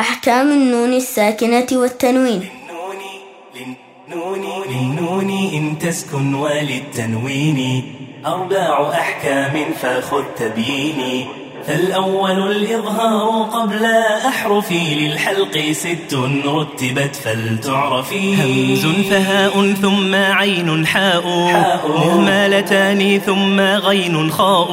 أحكام النون الساكنة والتنوين. للنون إن تسكن وللتنوين. أربع أحكام فخذ تبييني. فالأول الإظهار قبل أحرفي للحلق ست رتبت فلتعرفي. همز فهاء ثم عين حاء. مهملتان ثم غين خاء.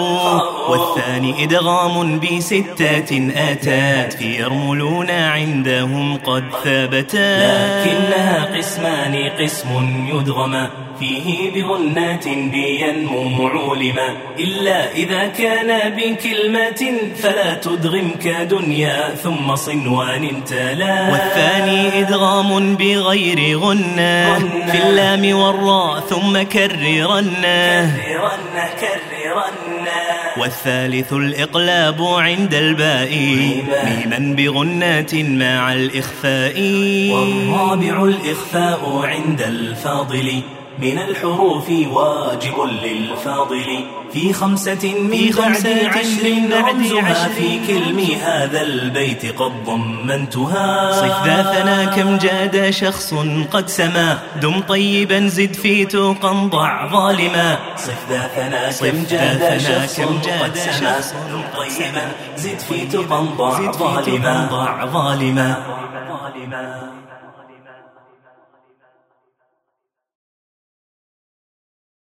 والثاني إدغام بستات آتات. في يرملون عندهم قد ثابتا. لكنها قسمان قسم يدغم. فيه بغنات بينمو معولما. إلا إذا كان بكلمة فلا تدغم كدنيا. ثم صنوان تلا والثاني إدغام بغير غنة في اللام والراء ثم كررنا. كررنا كررنا. والثالث الإقلاب عند الباء ميما بغنات مع الإخفاء. والرابع الإخفاء عند الفاضل. من الحروف واجب للفاضل. في خمسة من بعد عشر رمزها في كلم هذا البيت قد ضمنتها. صف ذا ثنا كم جاد شخص قد سما. دم طيبا زد في توقا ضع ظالما. صف ذا ثنا كم جاد شخص قد سما. دم طيبا زد في توقا ضع ظالما. ظالما.